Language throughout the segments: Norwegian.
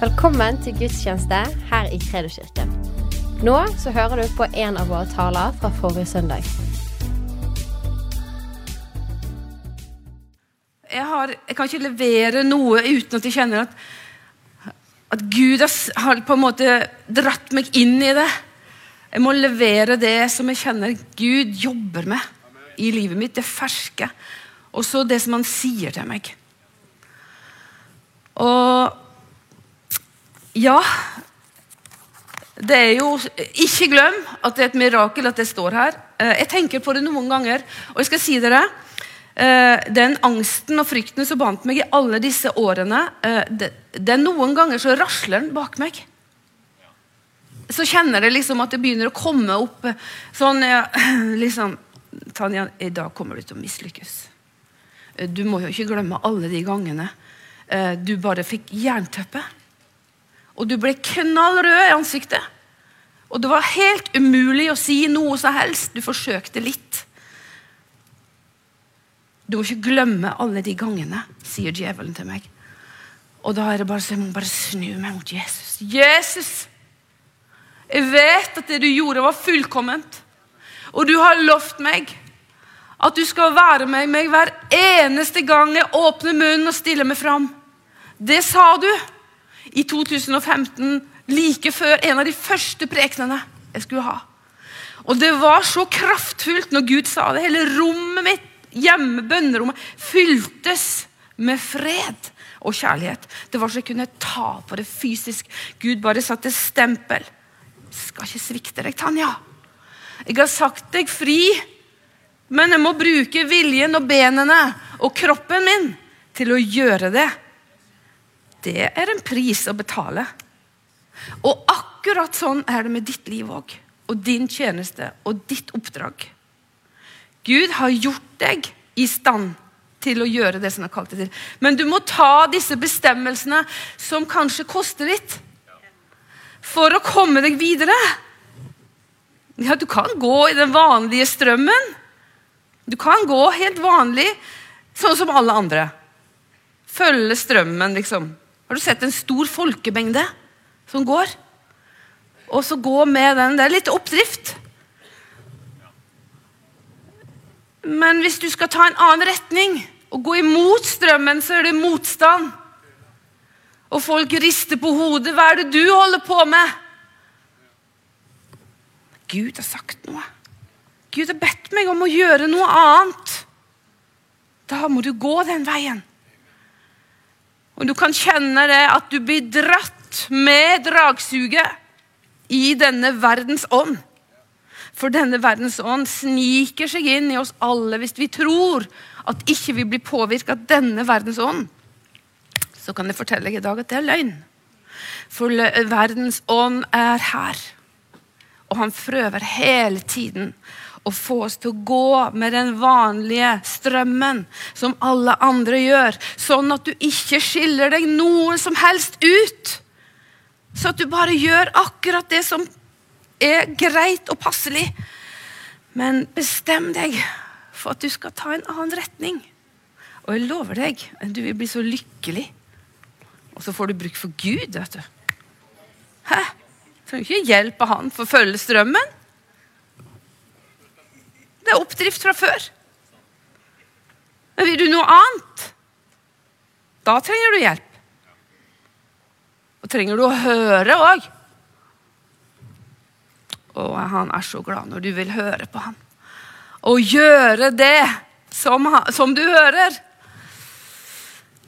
Velkommen til gudstjeneste her i Kredoskirken. Nå så hører du på en av våre taler fra forrige søndag. Jeg, har, jeg kan ikke levere noe uten at jeg kjenner at, at Gud har, på en måte dratt meg inn i det. Jeg må levere det som jeg kjenner Gud jobber med i livet mitt. Det ferske. Og så det som han sier til meg. Og ja Det er jo Ikke glem at det er et mirakel at det står her. Eh, jeg tenker på det noen ganger, og jeg skal si dere eh, Den angsten og frykten som bandt meg i alle disse årene, eh, det, det er noen ganger så rasler den bak meg. Så kjenner jeg liksom at det begynner å komme opp sånn liksom, Tanja, i dag kommer du til å mislykkes. Du må jo ikke glemme alle de gangene du bare fikk jernteppe. Og du ble knallrød i ansiktet. Og det var helt umulig å si noe som helst. Du forsøkte litt. Du må ikke glemme alle de gangene, sier djevelen til meg. Og da er det bare så jeg må bare snu meg mot Jesus. Jesus! Jeg vet at det du gjorde, var fullkomment. Og du har lovt meg at du skal være med meg hver eneste gang jeg åpner munnen og stiller meg fram. Det sa du i 2015, like før en av de første prekenene jeg skulle ha. Og det var så kraftfullt når Gud sa det. Hele rommet mitt, hjemme, bønnerommet, fyltes med fred og kjærlighet. Det var så jeg kunne ta på det fysisk. Gud bare satte stempel. Skal ikke svikte deg, Tanja. Jeg har sagt deg fri, men jeg må bruke viljen og benene og kroppen min til å gjøre det det er en pris å betale. Og akkurat sånn er det med ditt liv òg. Og din tjeneste og ditt oppdrag. Gud har gjort deg i stand til å gjøre det som han har kalt deg til. Men du må ta disse bestemmelsene som kanskje koster litt, for å komme deg videre. Ja, du kan gå i den vanlige strømmen. Du kan gå helt vanlig, sånn som alle andre. Følge strømmen, liksom. Har du sett en stor folkemengde som går? Og så gå med den. Det er litt oppdrift. Men hvis du skal ta en annen retning og gå imot strømmen, så er det motstand. Og folk rister på hodet. Hva er det du holder på med? Gud har sagt noe. Gud har bedt meg om å gjøre noe annet. Da må du gå den veien. Og du kan kjenne det at du blir dratt med dragsuget i denne verdens ånd. For denne verdens ånd sniker seg inn i oss alle hvis vi tror at ikke vi blir påvirka av denne verdens ånd. Så kan jeg fortelle deg i dag at det er løgn. For verdens ånd er her. Og han prøver hele tiden og få oss til å gå med den vanlige strømmen som alle andre gjør, sånn at du ikke skiller deg noe som helst ut. Så at du bare gjør akkurat det som er greit og passelig. Men bestem deg for at du skal ta en annen retning. Og jeg lover deg, du vil bli så lykkelig. Og så får du bruk for Gud, vet du. Hæ? Trenger ikke hjelp av han for å følge strømmen. Det er oppdrift fra før. Men vil du noe annet, da trenger du hjelp. Og trenger du å høre òg. Og han er så glad når du vil høre på han. Og gjøre det som, som du hører.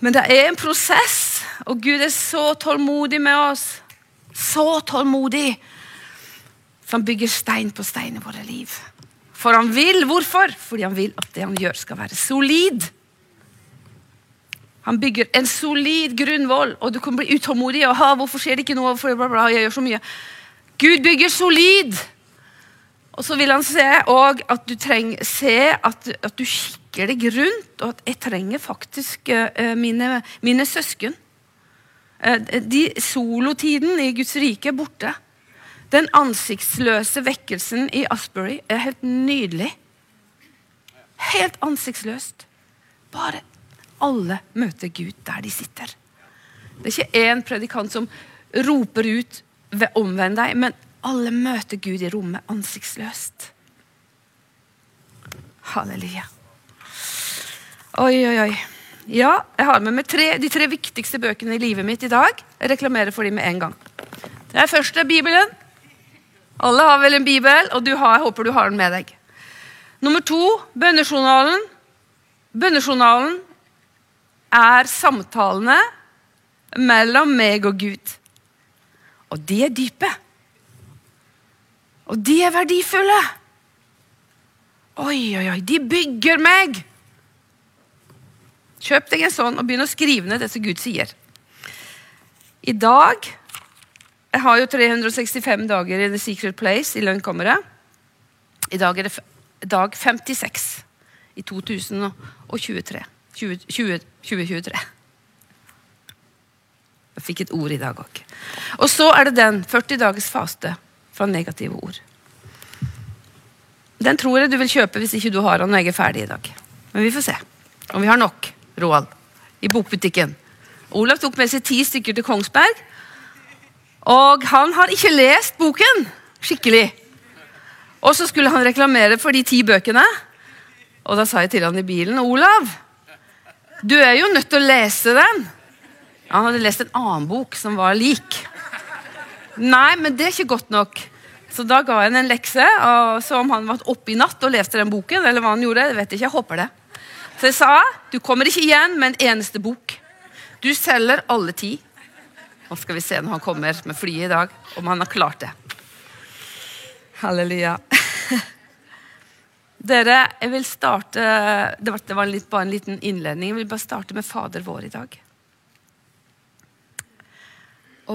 Men det er en prosess, og Gud er så tålmodig med oss. Så tålmodig. Han bygger stein på stein i våre liv. For han vil. Hvorfor? Fordi han vil at det han gjør, skal være solid. Han bygger en solid grunnvoll, og du kan bli utålmodig. og ha, 'Hvorfor skjer det ikke noe?' Bla, bla, bla, jeg gjør så mye. Gud bygger solid. Og så vil han se, at du trenger, se at, at, du kikker deg rundt, og at jeg trenger faktisk uh, mine, mine, søsken. Uh, de, solotiden i Guds rike er borte. Den ansiktsløse vekkelsen i Asbury er helt nydelig. Helt ansiktsløst. Bare alle møter Gud der de sitter. Det er ikke én predikant som roper ut omvend deg, men alle møter Gud i rommet ansiktsløst. Halleluja. Oi, oi, oi. Ja, jeg har med meg tre, de tre viktigste bøkene i livet mitt i dag. Jeg reklamerer for dem med en gang. Det er første Bibelen. Alle har vel en bibel, og du har, jeg håper du har den med deg. Nummer to bønnejournalen. Bønnejournalen er samtalene mellom meg og Gud. Og de er dype. Og de er verdifulle. Oi, oi, oi. De bygger meg. Kjøp deg en sånn og begynn å skrive ned det som Gud sier. I dag Jeg har jo 365 dager i The Secret Place i lønnkammeret. I dag er det dag 56 i 2023. 20, 20, 2023. Jeg fikk et ord i dag òg. Og så er det den 40 dagers faste fra negative ord. Den tror jeg du vil kjøpe hvis ikke du har den når jeg er ferdig i dag. Men vi får se om vi har nok, Roald, i bokbutikken. Olav tok med seg ti stykker til Kongsberg. Og han har ikke lest boken skikkelig. Og så skulle han reklamere for de ti bøkene. Og da sa jeg til han i bilen Olav, du er jo nødt til å lese den. Han hadde lest en annen bok som var lik. Nei, men det er ikke godt nok. Så da ga jeg ham en lekse. og Så om han var oppe i natt og leste den boken, eller hva han gjorde, jeg vet ikke, jeg håper det. Så jeg sa du kommer ikke igjen med en eneste bok. Du selger alle ti. Nå skal vi se når han kommer med flyet i dag, om han har klart det. Halleluja. Dere, jeg vil starte Det var, litt, bare en liten innledning. Jeg vil bare starte med Fader vår i dag.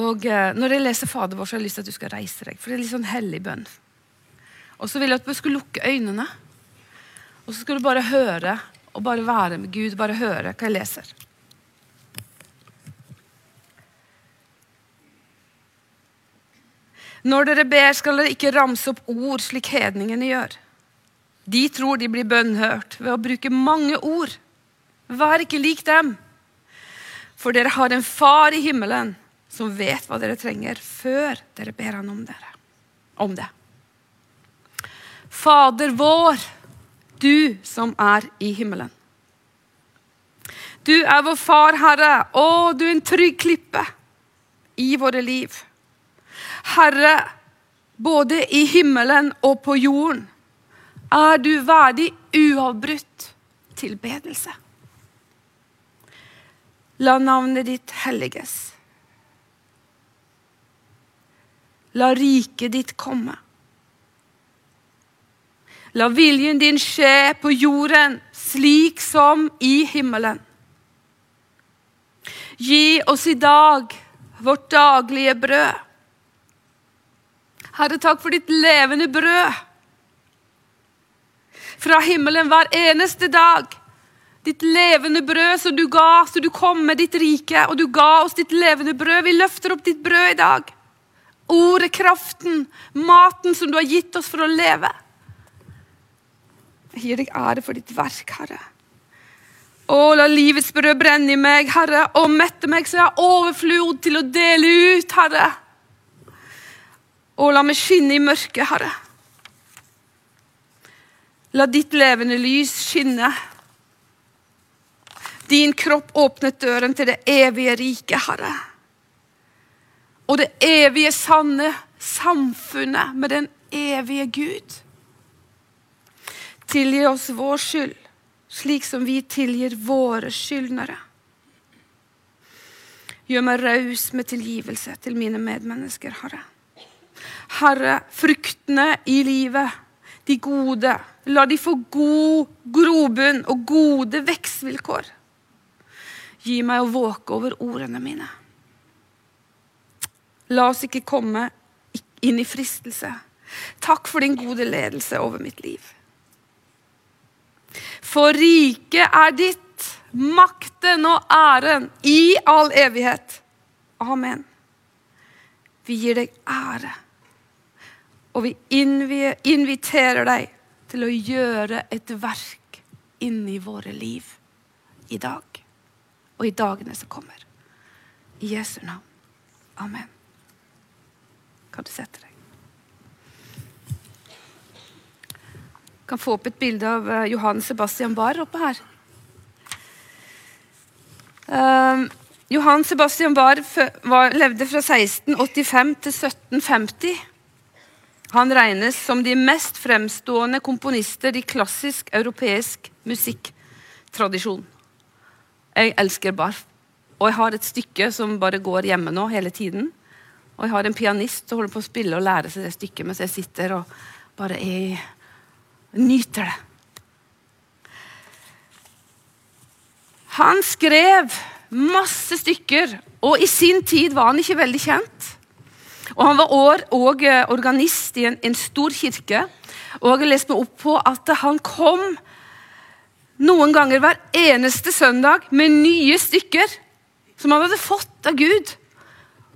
Og eh, Når jeg leser Fader vår, så har jeg lyst til at du skal reise deg. For det er litt sånn hellig bønn. Og så vil jeg at du skal lukke øynene. Og så skal du bare høre og bare være med Gud. Bare høre hva jeg leser. Når dere ber, skal dere ikke ramse opp ord slik hedningene gjør. De tror de blir bønnhørt ved å bruke mange ord. Vær ikke lik dem. For dere har en far i himmelen som vet hva dere trenger, før dere ber han om, dere, om det. Fader vår, du som er i himmelen. Du er vår far, Herre, og du er en trygg klippe i våre liv. Herre, både i himmelen og på jorden er du verdig uavbrutt tilbedelse. La navnet ditt helliges. La riket ditt komme. La viljen din skje på jorden slik som i himmelen. Gi oss i dag vårt daglige brød. Herre, takk for ditt levende brød. Fra himmelen hver eneste dag. Ditt levende brød som du ga, så du kom med ditt rike, og du ga oss ditt levende brød. Vi løfter opp ditt brød i dag. Ordet, kraften, maten som du har gitt oss for å leve. Jeg gir deg ære for ditt verk, Herre. Å, la livets brød brenne i meg, Herre, og mette meg så jeg har overflod til å dele ut, Herre. Å, la meg skinne i mørket, Herre. La ditt levende lys skinne. Din kropp åpnet døren til det evige riket, Herre og det evige, sanne samfunnet med den evige Gud. Tilgi oss vår skyld, slik som vi tilgir våre skyldnere. Gjør meg raus med tilgivelse til mine medmennesker, Herre. Herre, fruktene i livet, de gode, la de få god grobunn og gode vekstvilkår. Gi meg å våke over ordene mine. La oss ikke komme inn i fristelse. Takk for din gode ledelse over mitt liv. For riket er ditt, makten og æren i all evighet. Amen. Vi gir deg ære, og vi inviterer deg til å gjøre et verk inni våre liv i dag og i dagene som kommer. I Jesu navn. Amen. Kan du sette deg? Kan få opp et bilde av eh, Johan Sebastian Barr oppe her. Um, Johan Sebastian Barr levde fra 1685 til 1750. Han regnes som de mest fremstående komponister i klassisk europeisk musikktradisjon. Jeg elsker Barr. Og jeg har et stykke som bare går hjemme nå hele tiden. Og jeg har en pianist som holder på å spille og lære seg det stykket mens jeg sitter og bare er, nyter det. Han skrev masse stykker, og i sin tid var han ikke veldig kjent. Og Han var òg eh, organist i en, en, stor kirke. Og jeg har lest meg opp på at han kom noen ganger hver eneste søndag med nye stykker som han hadde fått av Gud.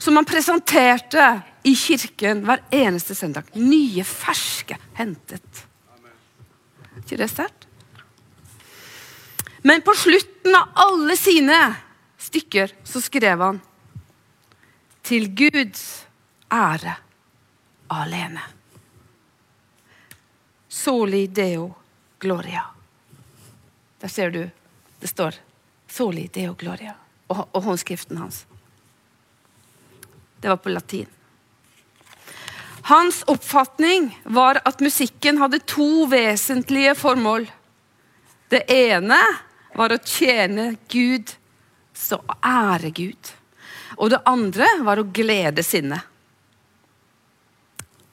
Som han presenterte i kirken hver eneste søndag. Nye, ferske, hentet. Ikke det sterkt? Men på slutten av alle sine stykker så skrev han til Guds ære alene. Soli deo gloria. Der ser du det står Soli deo gloria og, og håndskriften hans. Det var på latin. Hans oppfatning var at musikken hadde to vesentlige formål. Det ene var å tjene Gud, så ære Gud. Og det andre var å glede sinnet.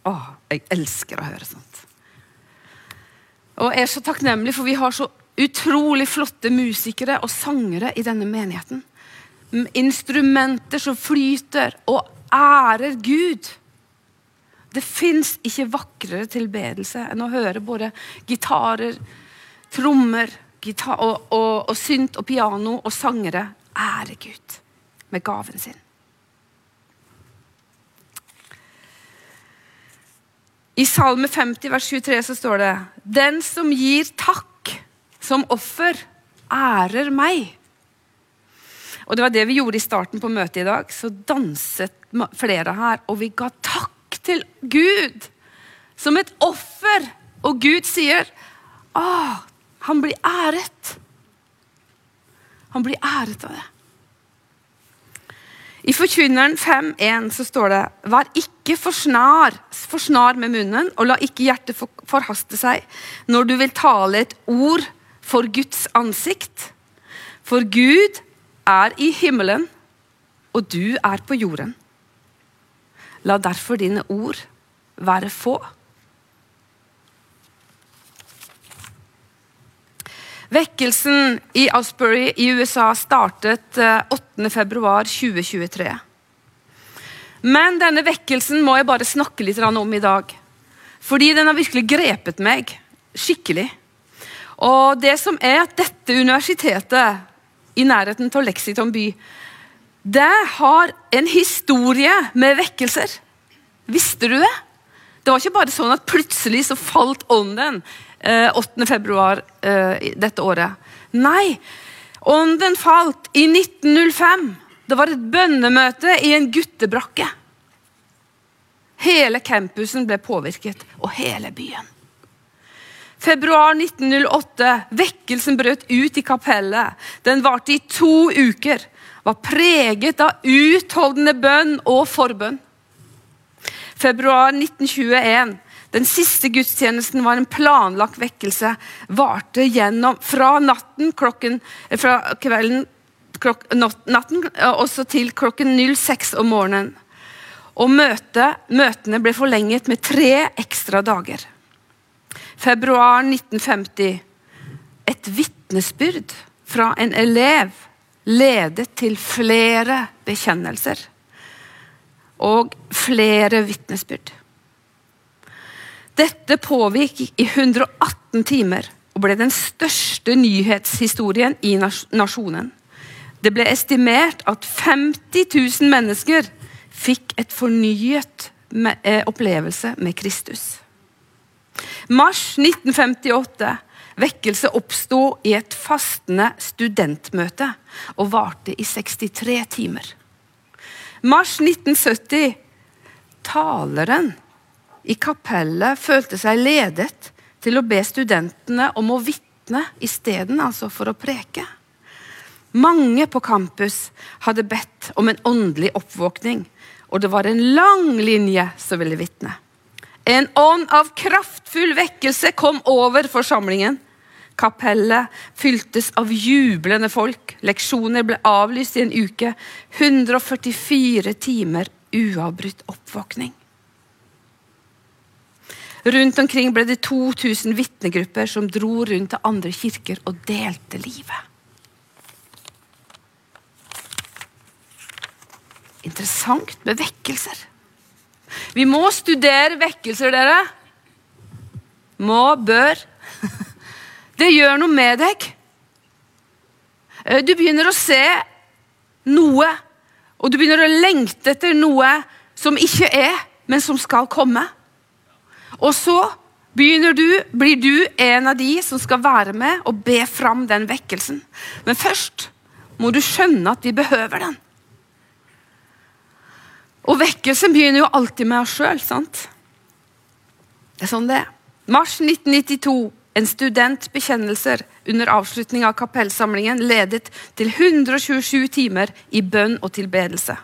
Å, jeg elsker å høre sånt. Og jeg er så takknemlig, for vi har så utrolig flotte musikere og sangere i denne menigheten instrumenter som flyter og ærer Gud. Det fins ikke vakrere tilbedelse enn å høre både gitarer, trommer gitar og, og, og synt og piano og sangere ære Gud med gaven sin. I Salme 50 vers 23 så står det Den som gir takk som offer, ærer meg. Og det var det vi gjorde i starten på møtet i dag. Så danset flere her, og vi ga takk til Gud som et offer. Og Gud sier 'Å, han blir æret. Han blir æret av det. I Forkynneren 5.1 så står det Vær ikke for snar, for snar med munnen, og la ikke hjertet forhaste seg når du vil tale et ord for Guds ansikt. For Gud er i himmelen, og du er på jorden. La derfor dine ord være få. Vekkelsen i Asbury i USA startet 8.2.2023. Eh, Men denne vekkelsen må jeg bare snakke litt om i dag. Fordi den har virkelig grepet meg skikkelig. Og det som er at dette universitetet i nærheten av Lexington by. Det har en historie med vekkelser. Visste du det? Det var ikke bare sånn at plutselig så falt ånden eh, 8. februar eh, dette året. Nei, ånden falt i 1905. Det var et bønnemøte i en guttebrakke. Hele campusen ble påvirket, og hele byen. Februar 1908. Vekkelsen brøt ut i kapellet. Den varte i to uker. Var preget av utholdende bønn og forbønn. Februar 1921. Den siste gudstjenesten var en planlagt vekkelse. Varte gjennom fra natten klokken, fra kvelden klok, natten også til klokken 06 om morgenen. Og møte, møtene ble forlenget med tre ekstra dager. Februar 1950. Et vitnesbyrd fra en elev ledet til flere bekjennelser og flere vitnesbyrd. Dette pågikk i 118 timer og ble den største nyhetshistorien i nasjonen. Det ble estimert at 50 000 mennesker fikk et fornyet eh, opplevelse med Kristus. Mars 1958. Vekkelse oppsto i et fastende studentmøte og varte i 63 timer. Mars 1970. Taleren i kapellet følte seg ledet til å be studentene om å vitne isteden, altså for å preke. Mange på campus hadde bedt om en åndelig oppvåkning, og det var en lang linje som ville vitne. En ånd av kraftfull vekkelse kom over forsamlingen. Kapellet fyltes av jublende folk. Leksjoner ble avlyst i en uke. 144 timer uavbrutt oppvåkning. Rundt omkring ble det 2000 vitnegrupper som dro rundt til andre kirker og delte livet. Interessant med vekkelser. Vi må studere vekkelser, dere. Må, bør. Det gjør noe med deg. Eh, du begynner å se noe, og du begynner å lengte etter noe som ikke er, men som skal komme. Og så du, blir du en av de som skal være med og be fram den vekkelsen. Men først må du skjønne at vi behøver den. Og vekkelsen begynner jo alltid med oss sjøl, sant? Det er sånn det er. Mars 1992. En student bekjennelser under avslutning av kapellsamlingen ledet til 127 timer i bønn og tilbedelse.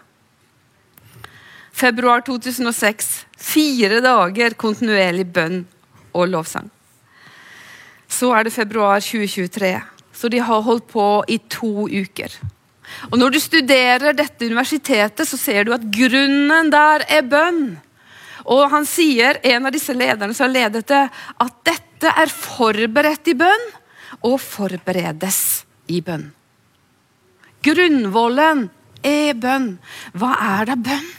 Februar 2006. Fire dager kontinuerlig bønn og lovsang. Så er det februar 2023. Så de har holdt på i to uker. Og Når du studerer dette universitetet, så ser du at grunnen der er bønn. Og han sier, en av disse lederne som har ledet det, at dette er forberedt i bønn og forberedes i bønn. Grunnvollen er bønn. Hva er da bønn?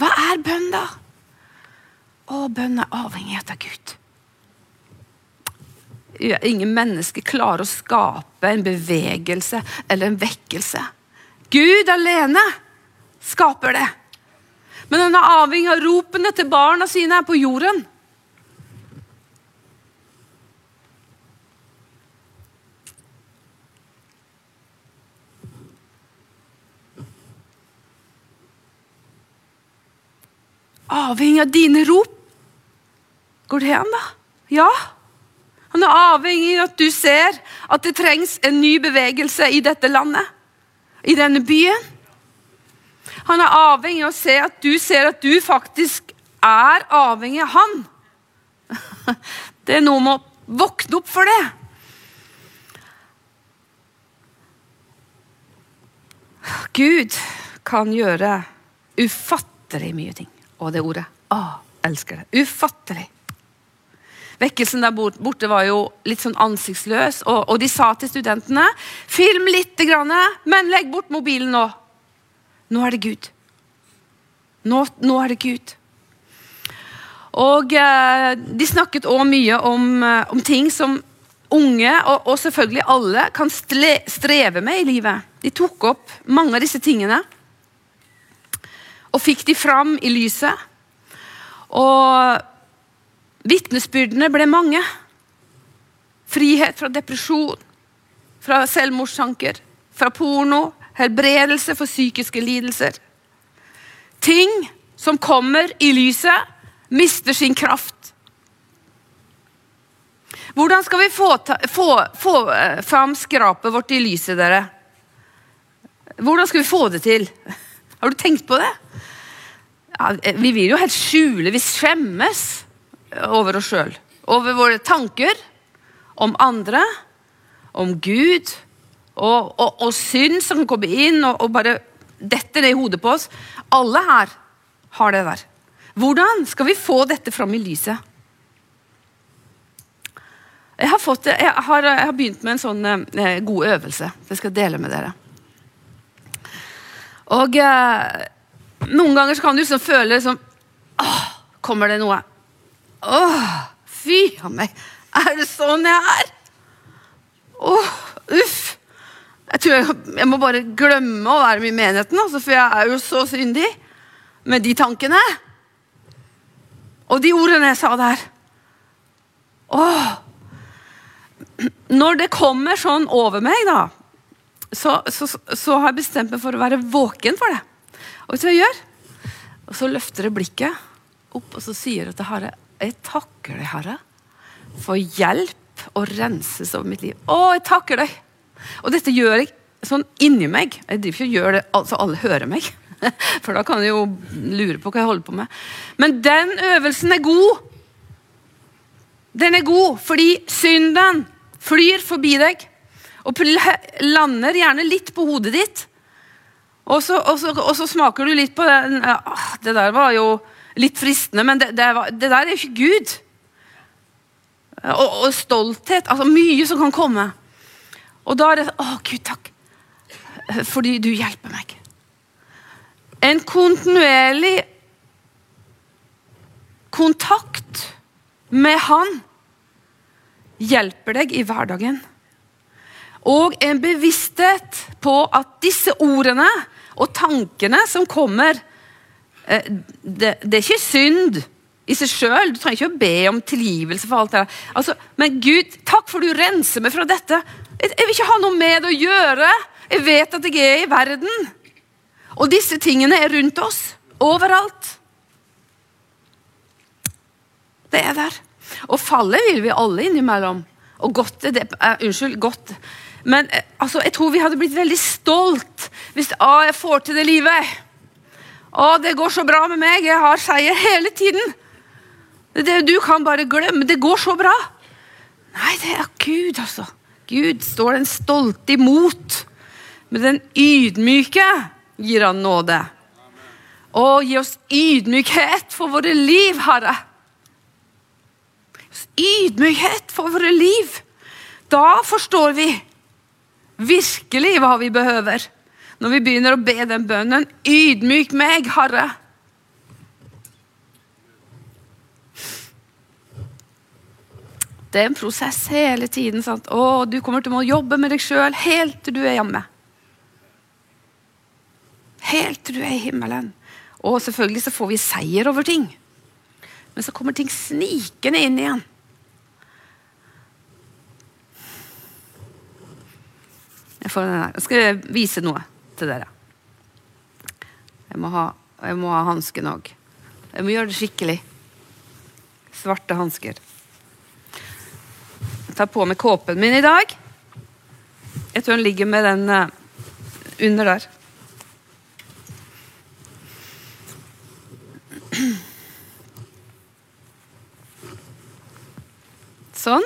Hva er bønn, da? Å, bønn er avhengighet av Gud. Ingen mennesker klarer å skape en bevegelse eller en vekkelse. Gud alene skaper det. Men han er avhengig av ropene til barna sine her på jorden. Avhengig av dine rop. Går det an, da? Ja. Han er avhengig av at du ser at det trengs en ny bevegelse i dette landet. I denne byen. Han er avhengig av å se at du ser at du faktisk er avhengig av han. Det er noe med å våkne opp for det. Gud kan gjøre ufattelig mye ting. Og det ordet. Å, elsker det. Ufattelig. Vekkelsen der borte var jo litt sånn ansiktsløs, og, og de sa til studentene Film litt, men legg bort mobilen nå. Nå er det Gud. Nå, nå er det Gud. Og eh, De snakket òg mye om, eh, om, ting som unge, og, og selvfølgelig alle, kan stle, streve med i livet. De tok opp mange av disse tingene og fikk de fram i lyset. Og Vitnesbyrdene ble mange. Frihet fra depresjon, fra selvmordstanker, fra porno, helbredelse for psykiske lidelser. Ting som kommer i lyset, mister sin kraft. Hvordan skal vi få, ta, få, få uh, fram skrapet vårt i lyset, dere? Hvordan skal vi få det til? Har du tenkt på det? Ja, vi vil jo helt skjule, vi skjemmes over oss sjøl. Over våre tanker om andre, om Gud og, og, og synd som kan komme inn og, og bare dette ned i hodet på oss. Alle her har det der. Hvordan skal vi få dette fram i lyset? Jeg har, fått, jeg har, jeg har begynt med en sånn eh, god øvelse jeg skal dele med dere. Og eh, Noen ganger kan du liksom føle som åh, Kommer det noe? Åh, fy a meg. Er det sånn jeg er? Åh, uff. Jeg tror jeg, jeg, må bare glemme å være med i menigheten, altså, for jeg er jo så syndig med de tankene. Og de ordene jeg sa der. Åh. Når det kommer sånn over meg, da, så, så, så har jeg bestemt meg for å være våken for det. Og vet du hva jeg gjør? Og så løfter jeg blikket opp og så sier jeg til Herre Jeg takker deg, Herre, for hjelp og renses over mitt liv. Å, jeg takker deg! Og dette gjør jeg sånn inni meg. Jeg driver ikke og gjør det så alle hører meg. For da kan jeg jo lure på hva jeg holder på med. Men den øvelsen er god. Den er god fordi synden flyr forbi deg og lander gjerne litt på hodet ditt. Og så, og så, og så smaker du litt på den Det der var jo litt fristende, men det, det, var, det der er jo ikke Gud. Og, og, stolthet. Altså mye som kan komme. Og da er det Å, Gud, takk. Fordi du hjelper meg. En kontinuerlig kontakt med Han hjelper deg i hverdagen. Og en bevissthet på at disse ordene og tankene som kommer eh, det, det, er ikke synd i seg sjøl. Du trenger ikke å be om tilgivelse for alt det. Altså, men Gud, takk for du renser meg fra dette. Jeg, jeg vil ikke ha noe med det å gjøre. Jeg vet at jeg er i verden. Og disse tingene er rundt oss. Overalt. Det er der. Og fallet vil vi alle innimellom. Og godt det uh, Unnskyld. Godt men eh, altså, jeg tror vi hadde blitt veldig stolt hvis å, jeg får til det livet. Å, det går så bra med meg. Jeg har seier hele tiden. Det, du kan bare glemme. Det går så bra. Nei, det er Gud, altså. Gud står den stolte imot. Men den ydmyke gir han nåde. Å, gi oss ydmykhet for våre liv, Herre. Ydmykhet for våre liv. Da forstår vi virkelig hva vi behøver. Når vi begynner å be den bønnen Ydmyk meg, Herre. Det er en prosess hele tiden. Sant? Å, du kommer til å jobbe med deg sjøl helt til du er hjemme. Helt til du er i himmelen. Og selvfølgelig så får vi seier over ting. Men så kommer ting snikende inn igjen. Jeg, får den her. jeg skal vise noe til dere. Jeg må ha, jeg må ha hansken òg. Jeg må gjøre det skikkelig. Svarte hansker. Jeg tar på meg kåpen min i dag. Jeg tror den ligger med den uh, under der. Sånn.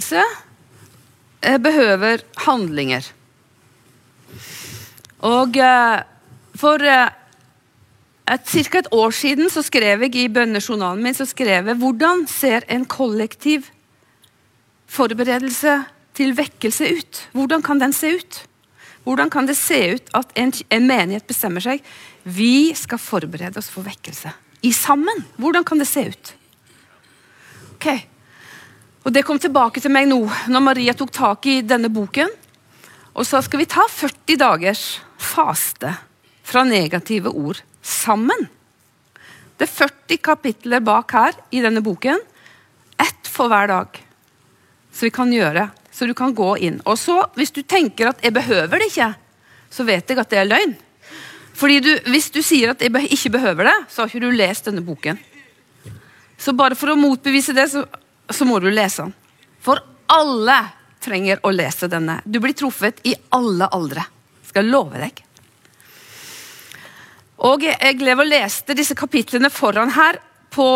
En eh, behøver handlinger. Og eh, for eh, ca. et år siden så skrev jeg i bønnejournalen min så skrev jeg, hvordan ser en kollektiv forberedelse til vekkelse ut? Hvordan kan den se ut? Hvordan kan det se ut at en, en menighet bestemmer seg vi skal forberede oss for vekkelse? I sammen? Hvordan kan det se ut? Ok, og Det kom tilbake til meg nå når Maria tok tak i denne boken og sa skal vi ta 40 dagers faste fra negative ord sammen. Det er 40 kapitler bak her i denne boken. Ett for hver dag. Så vi kan gjøre. Så du kan gå inn. Og så, Hvis du tenker at 'jeg behøver det ikke', så vet jeg at det er løgn. Fordi du, Hvis du sier at 'jeg ikke behøver det', så har ikke du lest denne boken. Så bare for å motbevise det, så så må du lese den. For alle trenger å lese denne. Du blir truffet i alle aldre. Skal jeg love deg. Og Jeg lever og leste disse kapitlene foran her på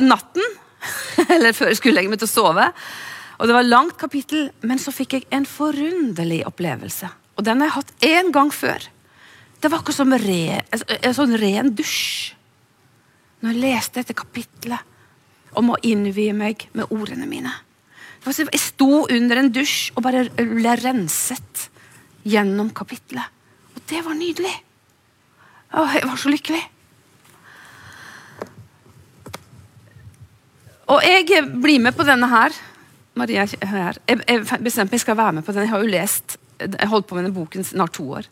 natten. Eller før jeg skulle legge meg til å sove. Og Det var langt kapittel, men så fikk jeg en forunderlig opplevelse. Og Den har jeg hatt én gang før. Det var akkurat som re, en sånn ren dusj. Når jeg leste dette kapitlet om å innvie meg med ordene mine. Jeg sto under en dusj og bare ble renset gjennom kapitlet. Og det var nydelig. Jeg var så lykkelig. Og jeg blir med på denne her. Maria her. Jeg bestemte meg jeg skal være med på den. Jeg har jo lest, jeg holdt på med denne boken snart to år.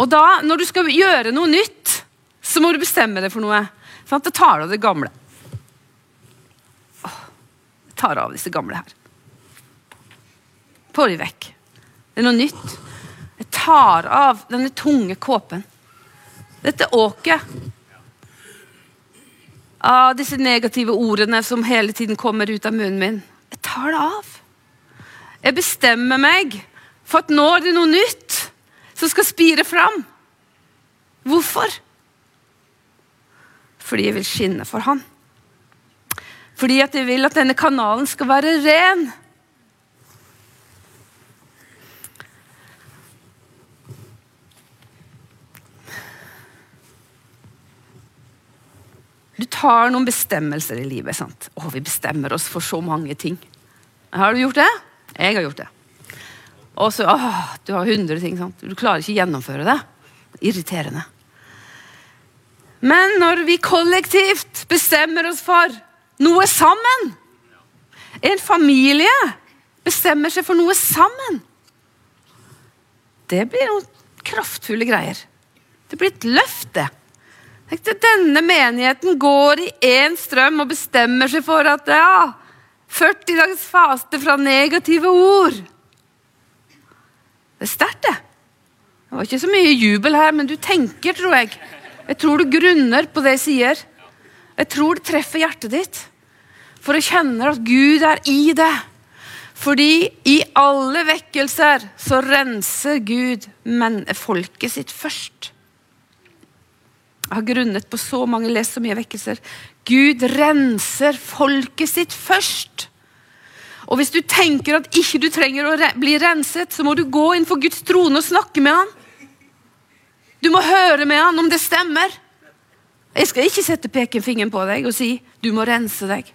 Og da, Når du skal gjøre noe nytt, så må du bestemme deg for noe. Sant? Det tar av det gamle tar av disse gamle her. Får de vekk. Det er noe nytt. Jeg tar av denne tunge kåpen. Dette åket av disse negative ordene som hele tiden kommer ut av munnen min. Jeg tar det av. Jeg bestemmer meg for at nå er det noe nytt som skal spire fram. Hvorfor? Fordi jeg vil skinne for han. Fordi at jeg vil at denne kanalen skal være ren. Du tar noen bestemmelser i livet. sant? Å, vi bestemmer oss for så mange ting. Har du gjort det? Jeg har gjort det. Og så, åh, Du har 100 ting. sant? Du klarer ikke å gjennomføre det. Irriterende. Men når vi kollektivt bestemmer oss for noe sammen En familie bestemmer seg for noe sammen. Det blir noen kraftfulle greier. Det blir et løfte. Denne menigheten går i én strøm og bestemmer seg for at ja, 40 dagers faste fra negative ord. Det er sterkt, det. Det var ikke så mye jubel her, men du tenker, tror jeg. Jeg tror du grunner på det jeg sier. Jeg tror det treffer hjertet ditt. For jeg kjenner at Gud er i det. Fordi i alle vekkelser så renser Gud men folket sitt først. Jeg har grunnet på så mange, lest så mye vekkelser. Gud renser folket sitt først. Og hvis du tenker at ikke du trenger å bli renset, så må du gå inn for Guds trone og snakke med han. Du må høre med han om det stemmer. Jeg skal ikke sette pekefingeren på deg og si du må rense deg.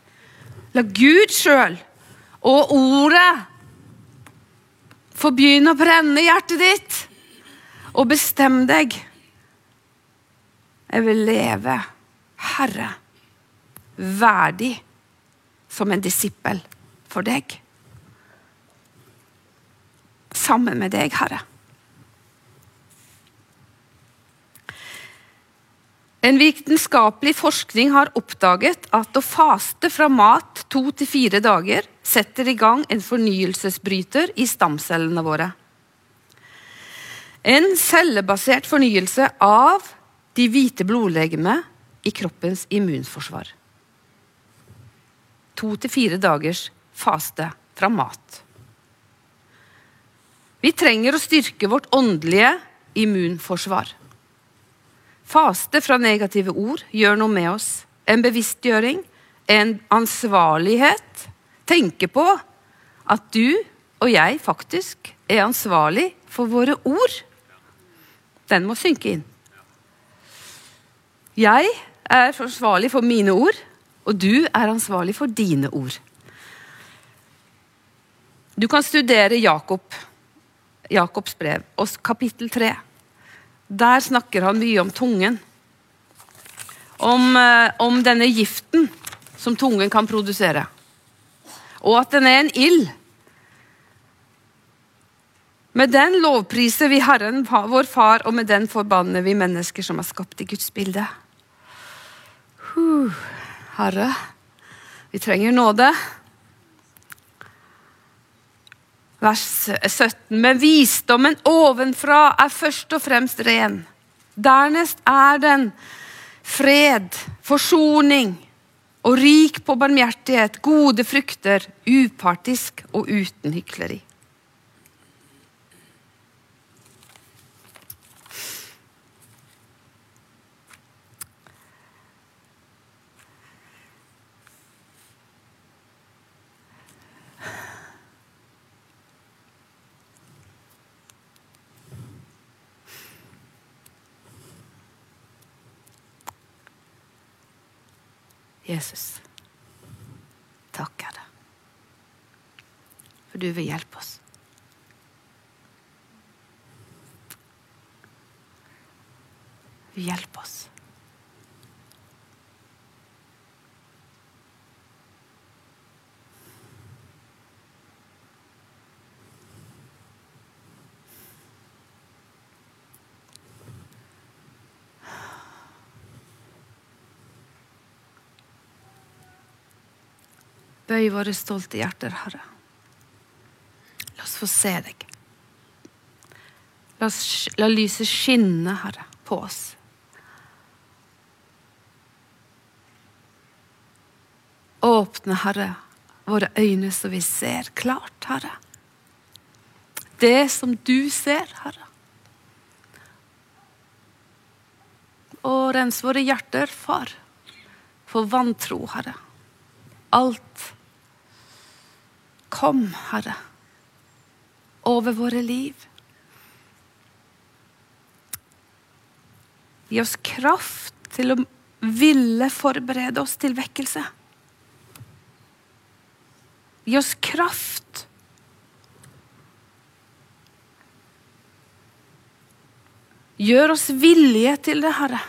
La Gud sjøl og ordet få begynne å brenne hjertet ditt. Og bestem deg jeg vil leve, Herre, verdig som en disippel for deg. Sammen med deg, Herre. En vitenskapelig forskning har oppdaget at å faste fra mat to til fire dager setter i gang en fornyelsesbryter i stamcellene våre. En cellebasert fornyelse av de hvite blodlegemene i kroppens immunforsvar. To til fire dagers faste fra mat. Vi trenger å styrke vårt åndelige immunforsvar. Faste fra negative ord gjør noe med oss. En bevisstgjøring, en ansvarlighet. Tenke på at du og jeg faktisk er ansvarlig for våre ord. Den må synke inn. Jeg er ansvarlig for mine ord, og du er ansvarlig for dine ord. Du kan studere Jakob, Jakobs brev, kapittel 3. Der snakker han mye om tungen. Om, eh, om denne giften som tungen kan produsere. Og at den er en ild. Med den lovpriser vi Herren, vår Far, og med den forbanner vi mennesker som er skapt i Guds bilde. Huh, Herre, vi trenger nåde. Vers 17. Men visdommen ovenfra er først og fremst ren. Dernest er den fred, forsoning og rik på barmhjertighet, gode frukter, upartisk og uten hykleri. Jesus, takker deg. For du vil hjelpe oss. Du hjelper oss. Bøy våre stolte hjerter, Herre. La oss få se deg. La, oss, la lyset skinne, Herre, på oss. Åpne, Herre, våre øyne så vi ser klart, Herre. Det som du ser, Herre. Og rens våre hjerter, Far, for vantro, Herre. Alt. Kom, Herre, over våre liv. Gi oss kraft til å ville forberede oss til vekkelse. Gi oss kraft. Gjør oss villige til det, Herre.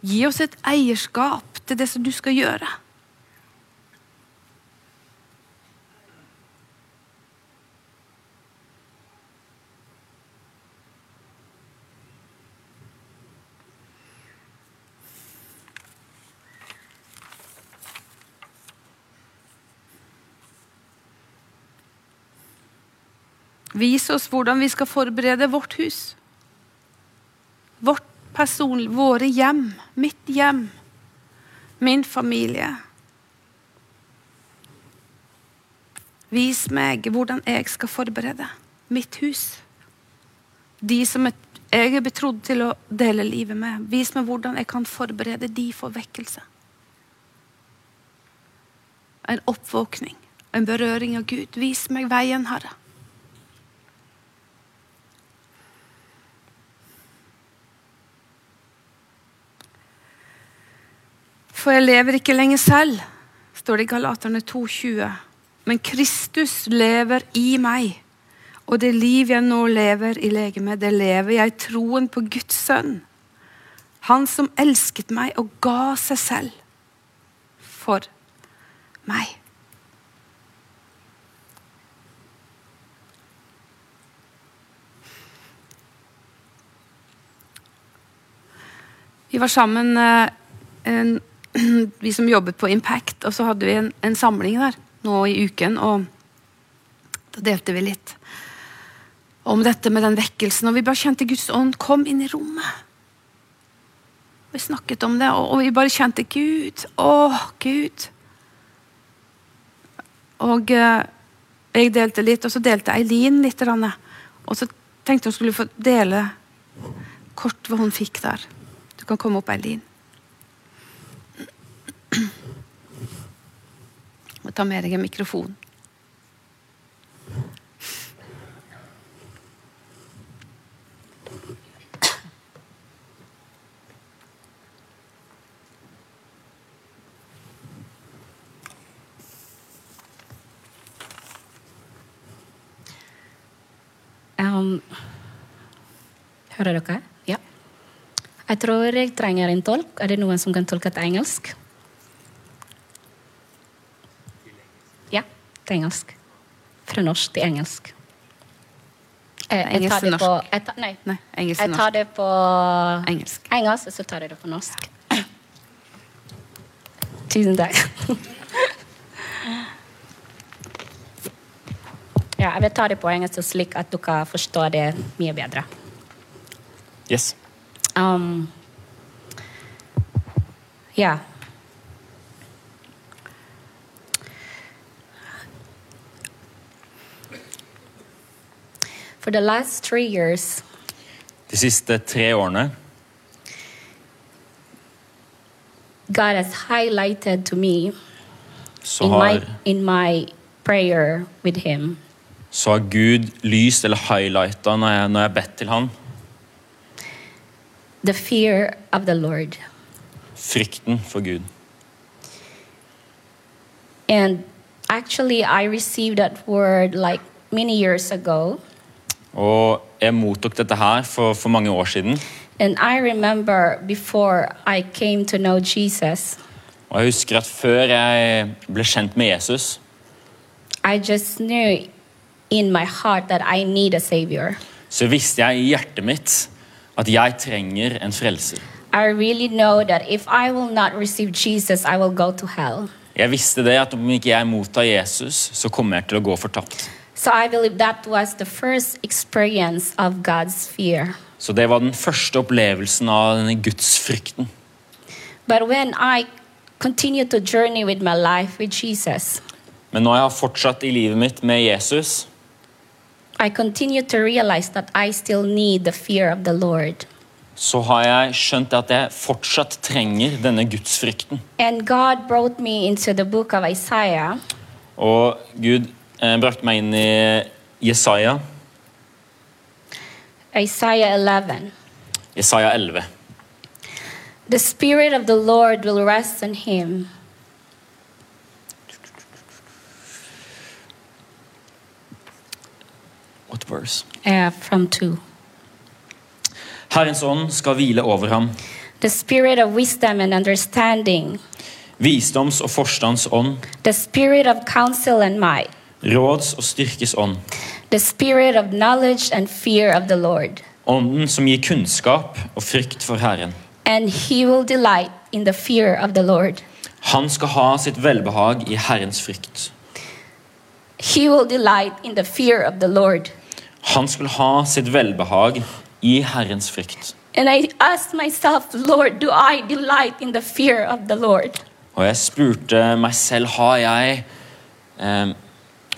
Gi oss et eierskap til det som du skal gjøre. Vis oss hvordan vi skal forberede vårt hus. Vårt person, våre hjem, mitt hjem, min familie. Vis meg hvordan jeg skal forberede mitt hus. De som jeg er betrodd til å dele livet med. Vis meg hvordan jeg kan forberede de for vekkelse. En oppvåkning, en berøring av Gud. Vis meg veien, Herre. For jeg lever ikke lenger selv, står det i Galaterne 2,20. Men Kristus lever i meg. Og det liv jeg nå lever i legemet, det lever jeg i troen på Guds sønn. Han som elsket meg og ga seg selv for meg. Vi var sammen eh, en vi som jobbet på Impact, og så hadde vi en, en, samling der nå i uken. Og da delte vi litt om dette med den vekkelsen. Og vi bare kjente Guds ånd kom inn i rommet. Vi snakket om det, og, og vi bare kjente Gud. Å, Gud. Og eh, jeg delte litt, og så delte Eileen litt. Og så tenkte hun skulle få dele kort hva hun fikk der. Du kan komme opp, Eileen. Må ta med deg en mikrofon. Um, hører dere? Ja. Jeg tror jeg trenger en tolk. Er det noen som kan tolke til engelsk? Til engelsk. Fra norsk til engelsk. Eh, jeg, jeg tar det på jeg tar, Nei. nei engelsk jeg tar det på engelsk. engelsk, og så tar jeg det på norsk. Tusen takk. ja, jeg vil ta det på engelsk slik at dere forstår det mye bedre. Yes. Um, ja. For the last three years, De siste tre årene God has highlighted to me så in, har, my, in my prayer with him så har Gud lyst eller highlighta når jeg, når jeg bedt til han. the fear of the Lord. Frykten for Gud. And actually, I received that word like many years ago. Og jeg mottok dette her for, for mange år siden. And I remember before I came to know Jesus, Og jeg husker at før jeg ble kjent med Jesus, I just knew in my heart that I need a savior. så visste jeg i hjertet mitt at jeg trenger en frelser. I really know that if I will not receive Jesus, I will go to hell. Jeg visste det at om ikke jeg mottar Jesus, så kommer jeg til å gå fortapt. So I believe that was the first experience of God's fear. Så det var den første opplevelsen av denne gudsfrykten. But when I continue to journey with my life with Jesus, Men når jeg har fortsatt i livet mitt med Jesus, I continue to realize that I still need the fear of the Lord. så har jeg skjønt at jeg fortsatt trenger denne gudsfrykten. And God brought me into the book of Isaiah, Og Gud brakte meg inn i Jesaja, Isaiah 11. Jesaja 11. The Spirit of the Lord will rest on him. What verse? Uh, from 2. Herrens ånd skal hvile over ham. The Spirit of wisdom and understanding, Visdoms- og forstands ånd. the Spirit of counsel and might, Råds- og styrkes ånd. the Spirit of knowledge and fear of the Lord. Ånden som gir kunnskap og frykt for Herren. And he will delight in the fear of the Lord. Han skal ha sitt velbehag i Herrens frykt. He will delight in the fear of the Lord. Han skal ha sitt velbehag i Herrens frykt. And I asked myself, Lord, do I delight in the fear of the Lord? Og jeg spurte meg selv har jeg eh,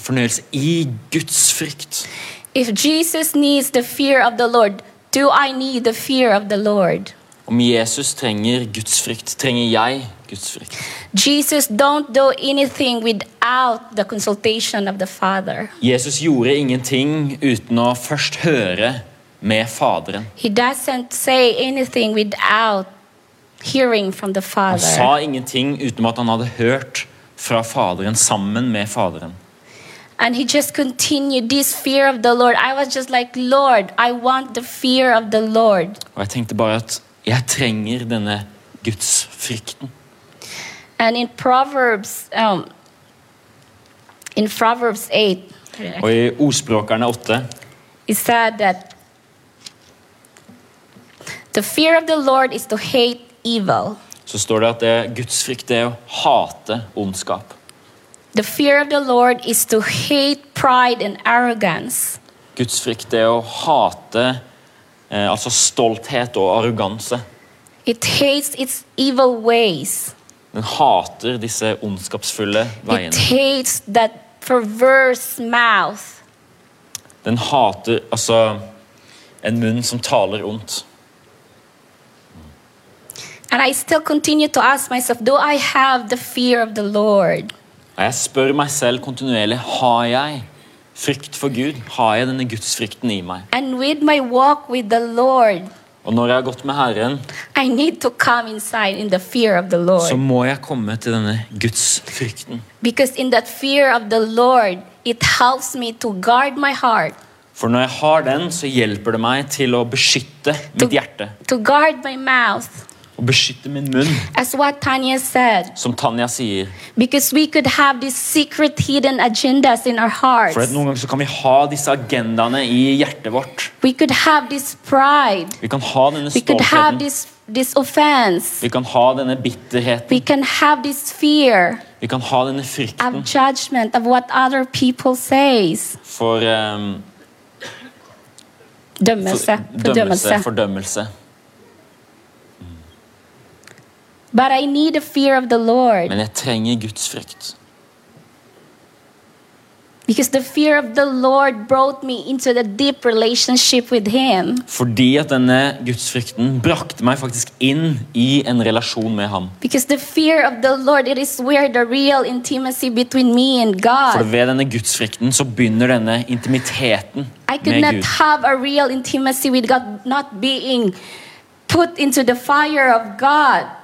fornøyelse i Guds frykt. If Jesus needs the fear of the Lord, do I need the fear of the Lord? Om Jesus trenger Guds frykt, trenger jeg Guds frykt. Jesus don't do anything without the consultation of the Father. Jesus gjorde ingenting uten å først høre med Faderen. He doesn't say anything without hearing from the Han sa ingenting uten at han hadde hørt fra Faderen sammen med Faderen. And he just continued this fear of the Lord. I was just like, Lord, I want the fear of the Lord. Og jeg tenkte bare at jeg trenger denne Guds frykten. And in Proverbs, um, in Proverbs 8, Og i Ordspråkerne 8 it said that the fear of the Lord is to hate evil. så står det at det, Guds frykt det er å hate ondskap. The fear of the Lord is to hate pride and arrogance. Guds frykt er å hate eh, altså stolthet og arroganse. It hates its evil ways. Den hater disse ondskapsfulle It veiene. hates that perverse mouth. Den hater altså en munn som taler ondt. And I still continue to ask myself, do I have the fear of the Lord? Og jeg spør meg selv kontinuerlig har jeg frykt for Gud. Har jeg denne gudsfrykten i meg? And with my walk with the Lord, Og når jeg har gått med Herren, I need to come inside in the fear of the så må jeg komme til denne gudsfrykten. Because in that fear of the Lord, it helps me to guard my heart, For når jeg har den, så hjelper det meg til å beskytte mitt hjerte. to guard my mouth. Og beskytte min munn, As what Tanya said, som Tanja sier. because we could have these secret hidden agendas in our hearts. For at noen ganger så kan vi ha disse agendaene i hjertet vårt. We could have this pride. Vi kan ha denne We could have stoltheten. this, this offense. Vi kan ha denne bitterheten. We can have this fear Vi kan ha denne of frykten judgment of what other people says. for um, Dømmelse. for, dømmelse, fordømmelse. But I need the fear of the Lord. Men jeg trenger Guds frykt. Because the fear of the Lord brought me into the deep relationship with Him. Fordi at denne gudsfrykten brakte meg faktisk inn i en relasjon med ham. Because the fear of the Lord, it is where the real intimacy between me and For ved denne gudsfrykten så begynner denne intimiteten I could med not Gud. have a real intimacy with God not being put into the fire of God.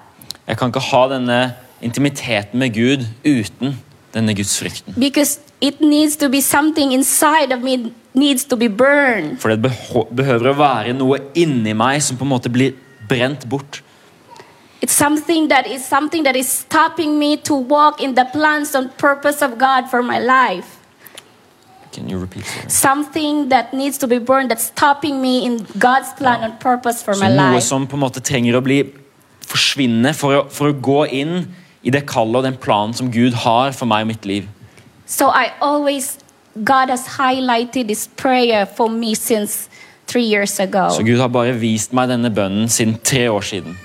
Jeg kan ikke ha denne intimiteten med Gud uten denne gudsfrykten. Because it needs to be something inside of me needs to be burned. For det behøver å være noe inni meg som på en måte blir brent bort. It's something that is something that is stopping me to walk in the plans and purpose of God for my life. Can you repeat that? Something that needs to be burned that's stopping me in God's plan and purpose for Så my noe life. som på en måte trenger å bli forsvinne for å, for å gå inn i det kallet og den planen som Gud har for meg og mitt liv. So I always, God has highlighted this prayer for me since three years ago. Så Gud har bare vist meg denne bønnen siden tre år siden.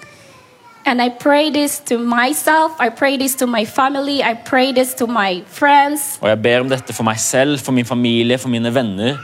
And I pray this to myself, I pray this to my family, I pray this to my friends. Og jeg ber om dette for meg selv, for min familie, for mine venner.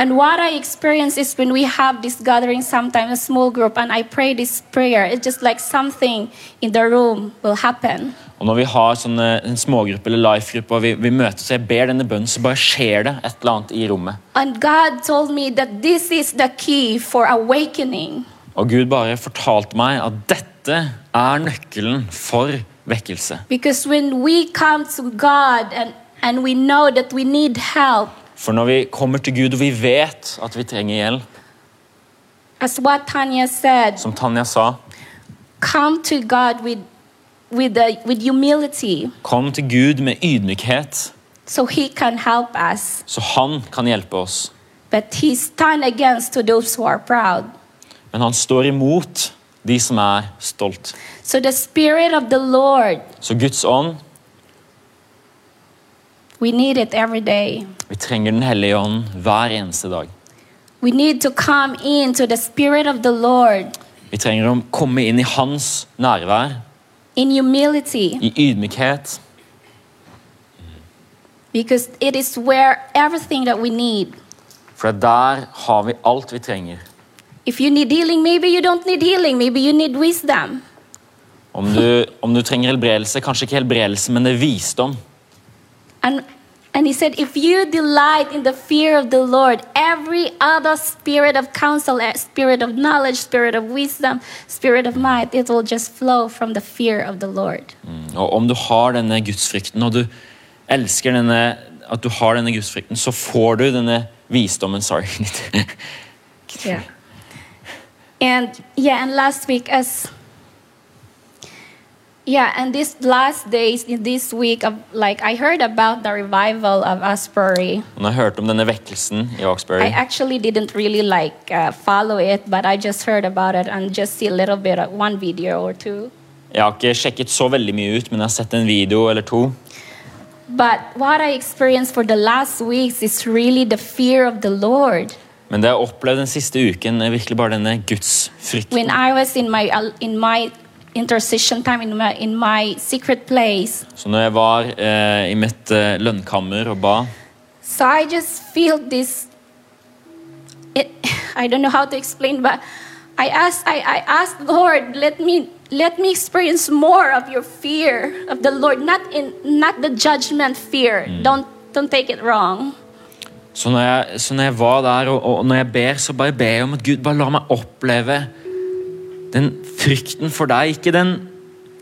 And what I experience is when we have this gathering, sometimes a small group, and I pray this prayer, it's just like something in the room will happen. Og når vi har sånne, en smågruppe eller life-gruppe og vi, vi møtes og jeg ber denne bønnen, så bare skjer det et eller annet i rommet. And God told me that this is the key for awakening. Og Gud bare fortalte meg at dette er nøkkelen for vekkelse. Because when we come to God and, and we know that we need help, For når vi kommer til Gud og vi vet at vi trenger hjelp, Tanya said, som Tanja sa, come to God with, with, the, with humility kom til Gud med ydmykhet, so He can help us. så han kan hjelpe oss. But He stand against to those who are proud. Men han står imot de som er stolt. So the Spirit of the Lord, Så Guds ånd, we need it every day. vi trenger Den hellige ånd hver eneste dag. We need to come into the Spirit of the Lord Vi trenger å komme inn i hans nærvær, in humility i ydmykhet, because it is where everything that we need. for der har vi alt vi trenger. If you need healing, maybe you don't need healing, maybe you need wisdom. Om du, om du trenger helbredelse, kanskje ikke helbredelse, men det er visdom. And and he said, if you delight in the fear of the Lord, every other spirit of counsel, eh, spirit of knowledge, spirit of wisdom, spirit of might, it will just flow from the fear of the Lord. Og om du har denne gudsfrykten, og du elsker denne, at du har denne gudsfrykten, så får du denne visdommen. Sorry. Yeah. And yeah, and last week as yeah, and these last days in this week of like I heard about the revival of Asbury. Om denne vekkelsen i Asbury. I actually didn't really like uh, follow it, but I just heard about it and just see a little bit of one video or two. Jeg har ikke sjekket så veldig mye ut, men jeg har sett en video eller to. But what I experienced for the last weeks is really the fear of the Lord. Men det jeg har opplevd den siste uken, er virkelig bare denne When gudsfrykten. I was in my in my intercession time in my in my secret place, Så når jeg var eh, i mitt eh, lønnkammer og ba, so I just feel this. It, I don't know how to explain, but I asked I, I asked Lord, let me let me experience more of your fear of the Lord, not in not the judgment fear. Don't don't take it wrong. så når jeg, så når jeg var der og, og når jeg ber, så bare ber jeg om at Gud bare la meg oppleve den frykten for deg. Ikke den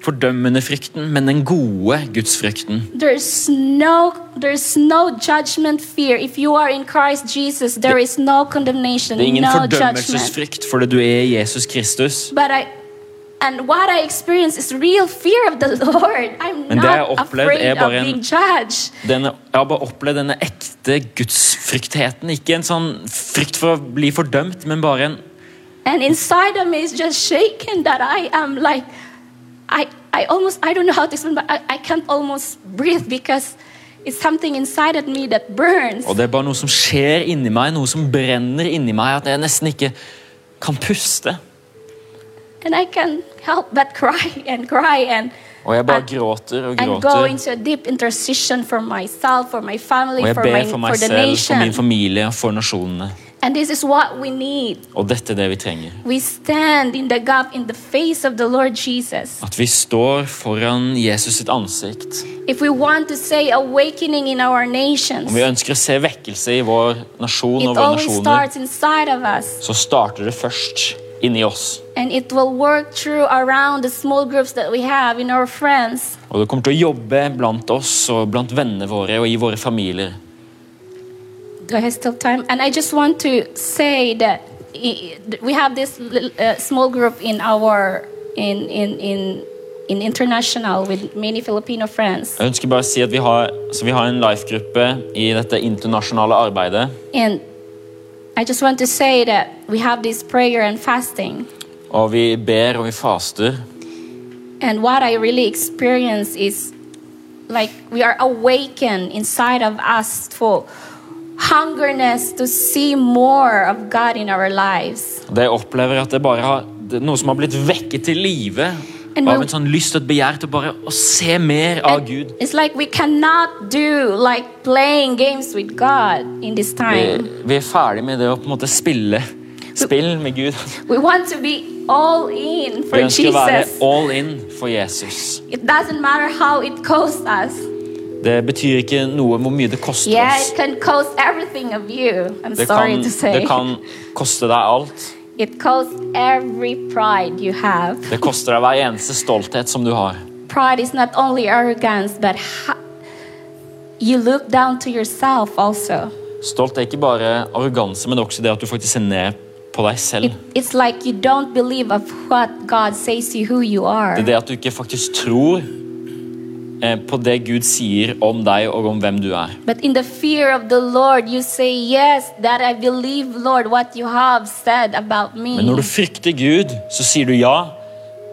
fordømmende frykten, men den gode gudsfrykten. There's no there's no judgment fear. If you are in Christ Jesus, there is no condemnation, Det er ingen no fordømmelsesfrykt fordi du er Jesus Kristus. But I and what I experience is real fear of the Lord. I'm Men det jeg har not opplevd afraid er of bare en- being judged. Denne, jeg har bare opplevd denne ekte gudsfryktheten. Ikke en sånn frykt for å bli fordømt, men bare en And inside of me is just shaking that I am like I I almost I don't know how to explain, but I, I can't almost breathe because it's something inside of me that burns. Og det er bare noe som skjer inni meg, noe som brenner inni meg, at jeg nesten ikke kan puste. And I can help but cry and cry and Og jeg bare gråter og gråter. into a deep intercession for myself, for my family, Og jeg ber for meg selv, for min familie for nasjonene. And this is what we need. Og dette er det vi trenger. We stand in the gap in the face of the Lord Jesus. At vi står foran Jesus sitt ansikt. If we want to say awakening in our Om vi ønsker å se vekkelse i vår nasjon og våre always nasjoner, starts inside of us. så starter det først inni oss. And it will work through around the small groups that we have in our friends. Og det kommer til å jobbe blant oss og blant vennene våre og i våre familier. Do I have still time? And I just want to say that we have this uh, small group in our in in in in international with many Filipino friends. Jeg ønsker bare å si at vi har, så vi har en life-gruppe i dette internasjonale arbeidet. And I just want to say that we have this prayer and fasting. Og vi ber og vi faster. And what I really experience is like we are awakened inside of us for hungerness to see more of God in our lives. Det opplever er at det bare har, det noe som har blitt vekket til live av en sånn lyst og et begjær til bare å se mer av Gud. It's like we cannot do like playing games with God in this Vi, time. vi er ferdig med det å på en måte spille spill med Gud. We want to be all in for Vi ønsker å være all in for Jesus. It doesn't matter how it costs us. Det betyr ikke noe hvor mye det koster Yeah, oss. can cost you. Det kan, det kan koste deg alt. It every pride you have. Det koster deg hver eneste stolthet som du har. Pride is not only arrogance, but you look down to yourself also. Stolt er ikke bare arroganse, men også det at du faktisk ser ned på deg selv. It, it's like you don't believe of what God says to you, who you are. Det er det at du ikke faktisk tror på det Gud sier om deg og om hvem du er. But in the fear of the Lord, you say, Yes, that I believe, Lord, what you have said about me. Men når du frykter Gud, så sier du ja.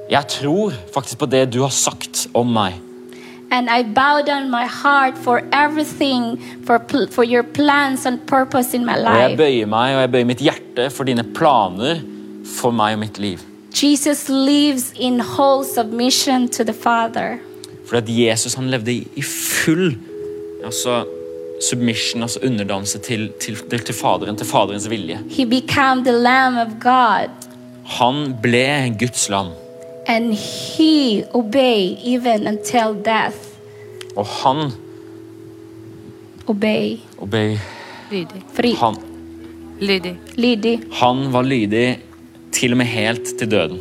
Jeg tror faktisk på det du har sagt om meg. And I bow down my heart for everything, for, for your plans and purpose in my Og jeg bøyer meg og jeg bøyer mitt hjerte for dine planer for meg og mitt liv. Jesus lives in whole submission to the Father. For at Jesus han levde i full altså, submission, altså underdannelse til, til, til, til Faderen, til Faderens vilje. He the Lamb of God, Han ble Guds lam, and he obeyed even until death. og han Obey. Obey. Lydig. Fri. han, Lydig. Lydig. han var lydig til og med helt til døden.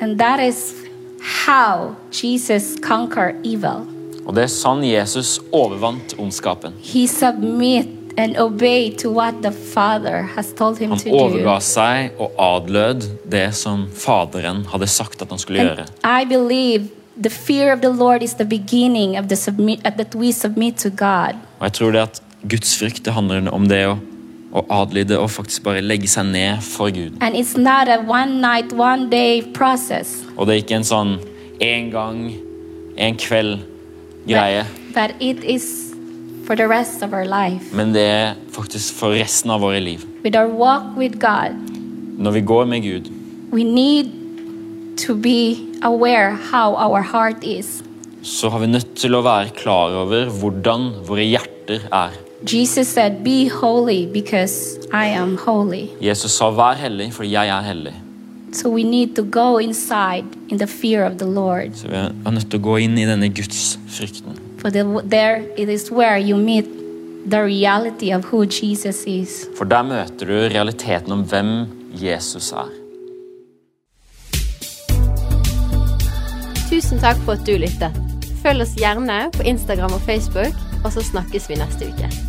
And that is how Jesus conquered evil. Og det er sånn Jesus overvant ondskapen. He submit and obey to what the Father has told him Han to do. overga seg og adlød det som Faderen hadde sagt at han skulle gjøre. And I believe the fear of the Lord is the beginning of the submit that we submit to God. Og jeg tror det at Guds frykt det handler om det å, å adlyde og faktisk bare legge seg ned for Gud. And it's not a one night, one day process, Og det er ikke en sånn en gang, en kveld-greie. but, but for the rest of our life. Men det er faktisk for resten av våre liv. God, Når vi går med Gud, we need to be aware how our heart is. så har vi nødt til å være klar over hvordan våre hjerter er. Jesus said, Be holy because I am holy. Jesus sa 'vær hellig, for jeg er hellig'. So we need to go inside in the fear of the Lord. Så vi er nødt til å gå inn i denne Guds frykten. For the, there it is where you meet the reality of who Jesus is. For der møter du realiteten om hvem Jesus er. Tusen takk for at du lyttet. Følg oss gjerne på Instagram og Facebook, og så snakkes vi neste uke.